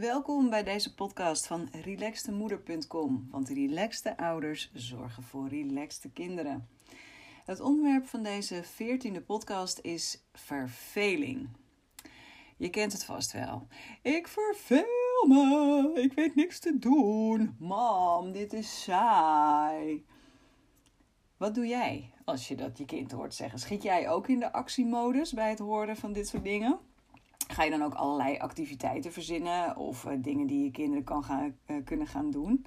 Welkom bij deze podcast van relaxtemoeder.com, want relaxte ouders zorgen voor relaxte kinderen. Het onderwerp van deze veertiende podcast is verveling. Je kent het vast wel. Ik verveel me, ik weet niks te doen. Mam, dit is saai. Wat doe jij als je dat je kind hoort zeggen? Schiet jij ook in de actiemodus bij het horen van dit soort dingen? Ga je dan ook allerlei activiteiten verzinnen of uh, dingen die je kinderen kan gaan, uh, kunnen gaan doen?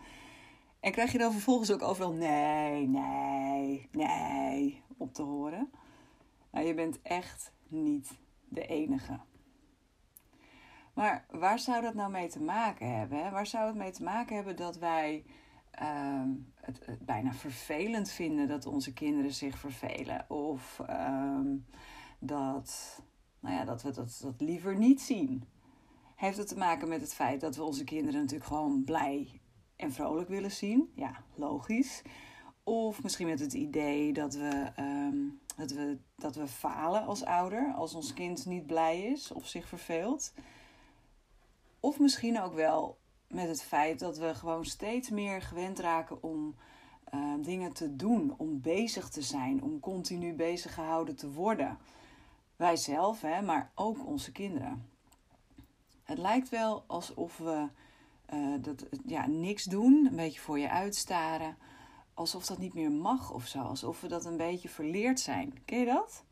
En krijg je dan vervolgens ook overal nee, nee, nee op te horen? Nou, je bent echt niet de enige. Maar waar zou dat nou mee te maken hebben? Hè? Waar zou het mee te maken hebben dat wij uh, het, het, bijna vervelend vinden dat onze kinderen zich vervelen? Of uh, dat, nou ja, dat we dat, dat liever niet zien? Heeft het te maken met het feit dat we onze kinderen natuurlijk gewoon blij en vrolijk willen zien? Ja, logisch. Of misschien met het idee dat we, um, dat we, dat we falen als ouder als ons kind niet blij is of zich verveelt. Of misschien ook wel met het feit dat we gewoon steeds meer gewend raken om uh, dingen te doen, om bezig te zijn, om continu bezig gehouden te worden. Wij zelf, hè, maar ook onze kinderen. Het lijkt wel alsof we uh, dat, ja, niks doen, een beetje voor je uitstaren, alsof dat niet meer mag of zo, alsof we dat een beetje verleerd zijn. Ken je dat?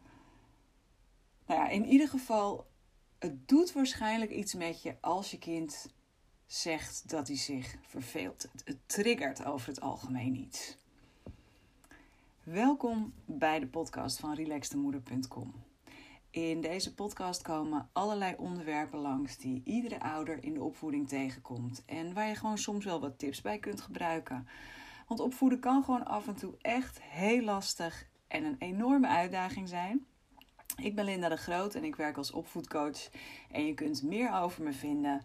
Nou ja, in ieder geval het doet waarschijnlijk iets met je als je kind zegt dat hij zich verveelt. Het triggert over het algemeen iets. Welkom bij de podcast van relaxtemoeder.com. In deze podcast komen allerlei onderwerpen langs die iedere ouder in de opvoeding tegenkomt en waar je gewoon soms wel wat tips bij kunt gebruiken. Want opvoeden kan gewoon af en toe echt heel lastig en een enorme uitdaging zijn. Ik ben Linda de Groot en ik werk als opvoedcoach. En je kunt meer over me vinden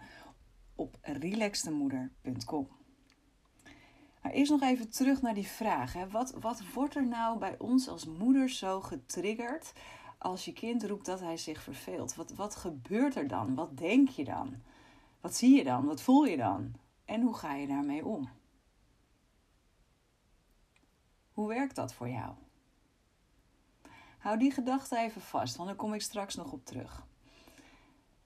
op relaxtemoeder.com. Maar eerst nog even terug naar die vraag. Hè. Wat, wat wordt er nou bij ons als moeders zo getriggerd als je kind roept dat hij zich verveelt? Wat, wat gebeurt er dan? Wat denk je dan? Wat zie je dan? Wat voel je dan? En hoe ga je daarmee om? Hoe werkt dat voor jou? Hou die gedachte even vast, want daar kom ik straks nog op terug.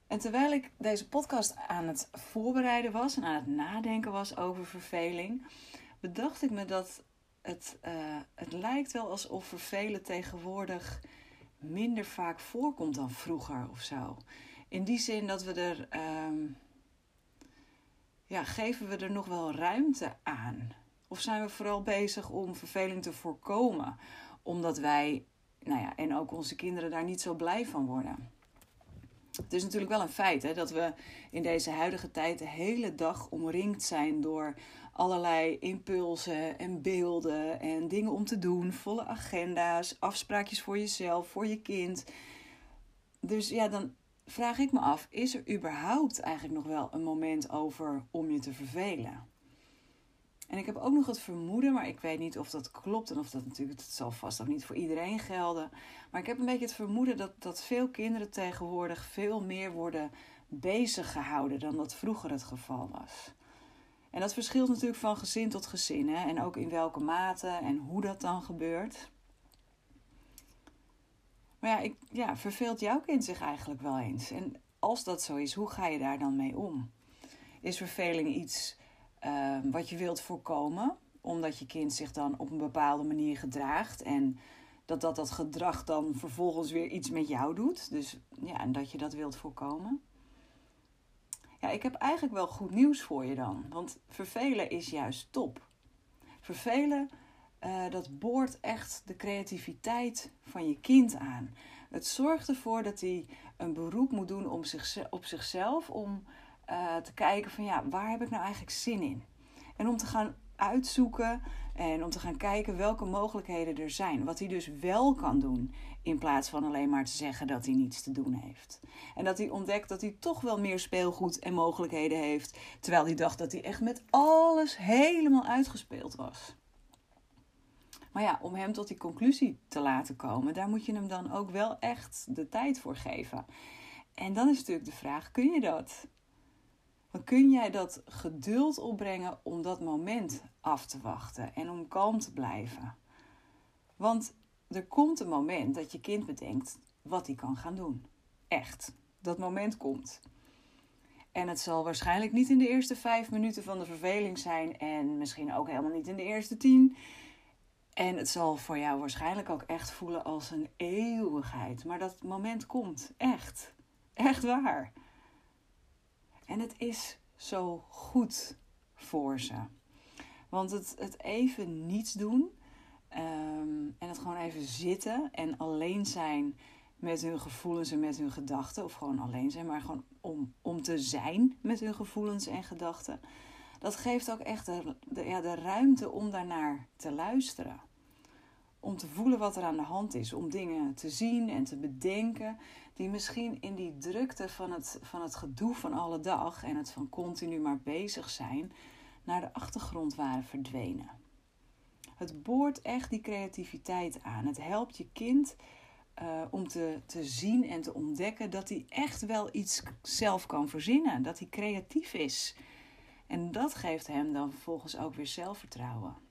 En terwijl ik deze podcast aan het voorbereiden was en aan het nadenken was over verveling, bedacht ik me dat het, uh, het lijkt wel alsof vervelen tegenwoordig minder vaak voorkomt dan vroeger of zo. In die zin dat we er, um, ja, geven we er nog wel ruimte aan? Of zijn we vooral bezig om verveling te voorkomen, omdat wij nou ja, en ook onze kinderen daar niet zo blij van worden. Het is natuurlijk wel een feit hè, dat we in deze huidige tijd de hele dag omringd zijn door allerlei impulsen en beelden en dingen om te doen, volle agenda's, afspraakjes voor jezelf, voor je kind. Dus ja, dan vraag ik me af: is er überhaupt eigenlijk nog wel een moment over om je te vervelen? En ik heb ook nog het vermoeden, maar ik weet niet of dat klopt en of dat natuurlijk, het zal vast ook niet voor iedereen gelden. Maar ik heb een beetje het vermoeden dat, dat veel kinderen tegenwoordig veel meer worden bezig gehouden dan dat vroeger het geval was. En dat verschilt natuurlijk van gezin tot gezin hè? en ook in welke mate en hoe dat dan gebeurt. Maar ja, ik, ja, verveelt jouw kind zich eigenlijk wel eens? En als dat zo is, hoe ga je daar dan mee om? Is verveling iets uh, wat je wilt voorkomen, omdat je kind zich dan op een bepaalde manier gedraagt en dat dat, dat gedrag dan vervolgens weer iets met jou doet. Dus ja, en dat je dat wilt voorkomen. Ik heb eigenlijk wel goed nieuws voor je dan, want vervelen is juist top. Vervelen, uh, dat boort echt de creativiteit van je kind aan. Het zorgt ervoor dat hij een beroep moet doen om op zichzelf om uh, te kijken van ja, waar heb ik nou eigenlijk zin in? En om te gaan uitzoeken en om te gaan kijken welke mogelijkheden er zijn. Wat hij dus wel kan doen. In plaats van alleen maar te zeggen dat hij niets te doen heeft. En dat hij ontdekt dat hij toch wel meer speelgoed en mogelijkheden heeft. Terwijl hij dacht dat hij echt met alles helemaal uitgespeeld was. Maar ja, om hem tot die conclusie te laten komen, daar moet je hem dan ook wel echt de tijd voor geven. En dan is natuurlijk de vraag: kun je dat? Dan kun jij dat geduld opbrengen om dat moment af te wachten en om kalm te blijven. Want er komt een moment dat je kind bedenkt wat hij kan gaan doen. Echt. Dat moment komt. En het zal waarschijnlijk niet in de eerste vijf minuten van de verveling zijn. En misschien ook helemaal niet in de eerste tien. En het zal voor jou waarschijnlijk ook echt voelen als een eeuwigheid. Maar dat moment komt. Echt. Echt waar. En het is zo goed voor ze. Want het, het even niets doen. Ehm, en het gewoon even zitten en alleen zijn met hun gevoelens en met hun gedachten. Of gewoon alleen zijn, maar gewoon om, om te zijn met hun gevoelens en gedachten. Dat geeft ook echt de, de, ja, de ruimte om daarnaar te luisteren. Om te voelen wat er aan de hand is. Om dingen te zien en te bedenken. Die misschien in die drukte van het, van het gedoe van alle dag. En het van continu maar bezig zijn. naar de achtergrond waren verdwenen. Het boort echt die creativiteit aan. Het helpt je kind uh, om te, te zien en te ontdekken dat hij echt wel iets zelf kan verzinnen. Dat hij creatief is. En dat geeft hem dan vervolgens ook weer zelfvertrouwen.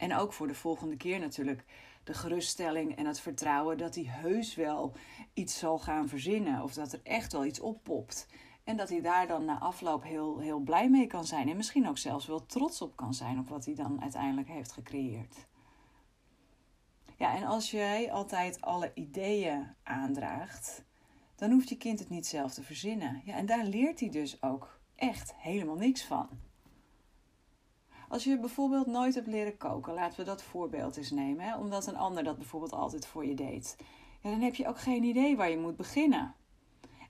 En ook voor de volgende keer natuurlijk de geruststelling en het vertrouwen dat hij heus wel iets zal gaan verzinnen. Of dat er echt wel iets oppopt. En dat hij daar dan na afloop heel, heel blij mee kan zijn. En misschien ook zelfs wel trots op kan zijn op wat hij dan uiteindelijk heeft gecreëerd. Ja, en als jij altijd alle ideeën aandraagt, dan hoeft je kind het niet zelf te verzinnen. Ja, en daar leert hij dus ook echt helemaal niks van. Als je bijvoorbeeld nooit hebt leren koken, laten we dat voorbeeld eens nemen, hè, omdat een ander dat bijvoorbeeld altijd voor je deed. Ja, dan heb je ook geen idee waar je moet beginnen.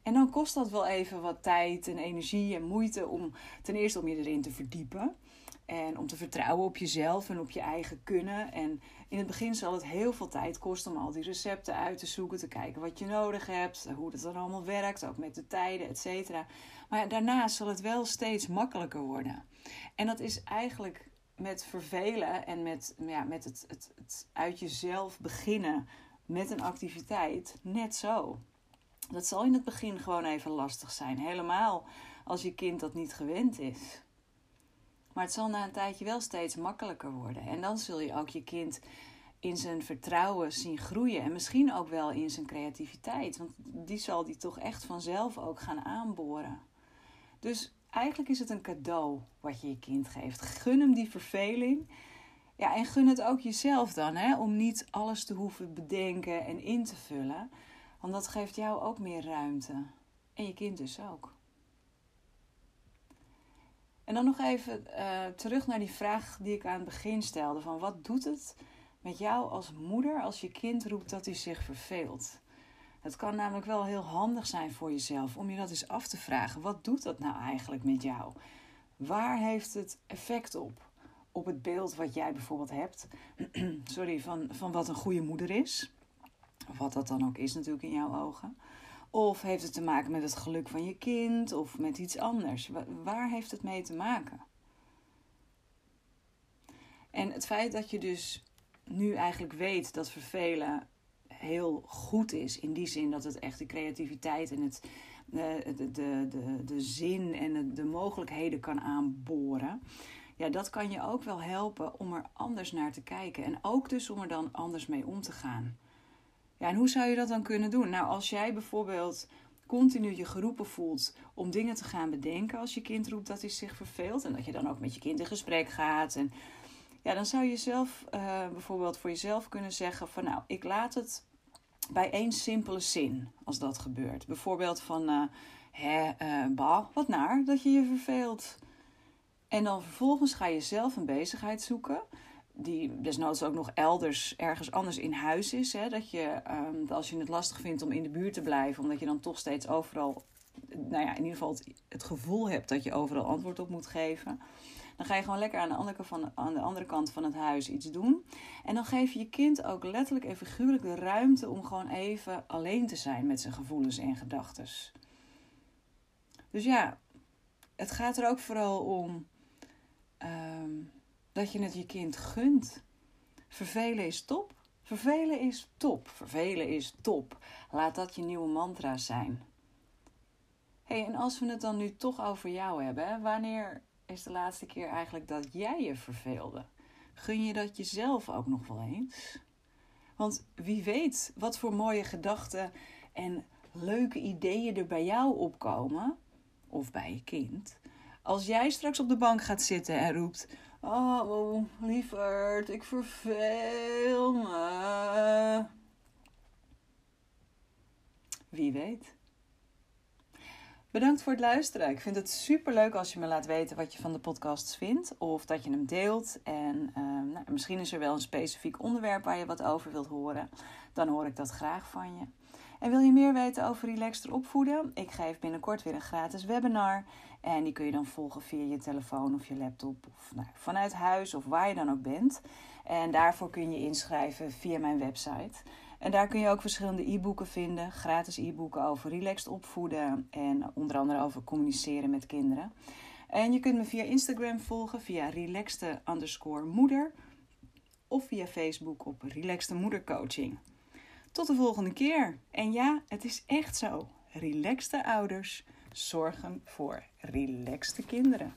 En dan kost dat wel even wat tijd en energie en moeite om ten eerste om je erin te verdiepen. En om te vertrouwen op jezelf en op je eigen kunnen. En in het begin zal het heel veel tijd kosten om al die recepten uit te zoeken, te kijken wat je nodig hebt, hoe dat dan allemaal werkt, ook met de tijden, et cetera. Maar daarna zal het wel steeds makkelijker worden. En dat is eigenlijk met vervelen en met, ja, met het, het, het uit jezelf beginnen met een activiteit net zo. Dat zal in het begin gewoon even lastig zijn. Helemaal als je kind dat niet gewend is. Maar het zal na een tijdje wel steeds makkelijker worden. En dan zul je ook je kind in zijn vertrouwen zien groeien. En misschien ook wel in zijn creativiteit. Want die zal die toch echt vanzelf ook gaan aanboren. Dus eigenlijk is het een cadeau wat je je kind geeft. Gun hem die verveling. Ja, en gun het ook jezelf dan, hè, om niet alles te hoeven bedenken en in te vullen. Want dat geeft jou ook meer ruimte. En je kind dus ook. En dan nog even uh, terug naar die vraag die ik aan het begin stelde: van wat doet het met jou als moeder als je kind roept dat hij zich verveelt? Het kan namelijk wel heel handig zijn voor jezelf om je dat eens af te vragen. Wat doet dat nou eigenlijk met jou? Waar heeft het effect op? Op het beeld wat jij bijvoorbeeld hebt, sorry, van, van wat een goede moeder is. Of wat dat dan ook is natuurlijk in jouw ogen. Of heeft het te maken met het geluk van je kind of met iets anders? Waar heeft het mee te maken? En het feit dat je dus nu eigenlijk weet dat vervelen heel goed is, in die zin dat het echt de creativiteit en het, de, de, de, de, zin en de mogelijkheden kan aanboren. Ja, dat kan je ook wel helpen om er anders naar te kijken. En ook dus om er dan anders mee om te gaan. Ja, en hoe zou je dat dan kunnen doen? Nou, als jij bijvoorbeeld continu je geroepen voelt om dingen te gaan bedenken als je kind roept dat hij zich verveelt en dat je dan ook met je kind in gesprek gaat en ja, dan zou je zelf uh, bijvoorbeeld voor jezelf kunnen zeggen van nou, ik laat het bij één simpele zin als dat gebeurt. Bijvoorbeeld van uh, hè, uh, bah, wat naar dat je je verveelt. En dan vervolgens ga je zelf een bezigheid zoeken die desnoods ook nog elders ergens anders in huis is. Hè? Dat je, um, als je het lastig vindt om in de buurt te blijven, omdat je dan toch steeds overal, nou ja, in ieder geval het, gevoel hebt dat je overal antwoord op moet geven. Dan ga je gewoon lekker aan de, andere, van, aan de andere kant van het huis iets doen. En dan geef je je kind ook letterlijk en figuurlijk de ruimte om gewoon even alleen te zijn met zijn gevoelens en gedachten. Dus ja, het gaat er ook vooral om. Um, dat je het je kind gunt. Vervelen is top. Vervelen is top. Vervelen is top. Laat dat je nieuwe mantra zijn. En als we het dan nu toch over jou hebben, wanneer is de laatste keer eigenlijk dat jij je verveelde? Gun je dat jezelf ook nog wel eens? Want wie weet wat voor mooie gedachten en leuke ideeën er bij jou opkomen, of bij je kind, als jij straks op de bank gaat zitten en roept: Oh, lieverd, ik verveel me. Wie weet. Bedankt voor het luisteren. Ik vind het super leuk als je me laat weten wat je van de podcasts vindt. Of dat je hem deelt. En uh, nou, misschien is er wel een specifiek onderwerp waar je wat over wilt horen. Dan hoor ik dat graag van je. En wil je meer weten over relaxter opvoeden? Ik geef binnenkort weer een gratis webinar. En die kun je dan volgen via je telefoon of je laptop. Of nou, vanuit huis of waar je dan ook bent. En daarvoor kun je inschrijven via mijn website. En daar kun je ook verschillende e-boeken vinden. Gratis e-boeken over relaxed opvoeden. En onder andere over communiceren met kinderen. En je kunt me via Instagram volgen via relaxte underscore moeder. Of via Facebook op relaxte moedercoaching. Tot de volgende keer. En ja, het is echt zo. Relaxte ouders zorgen voor relaxte kinderen.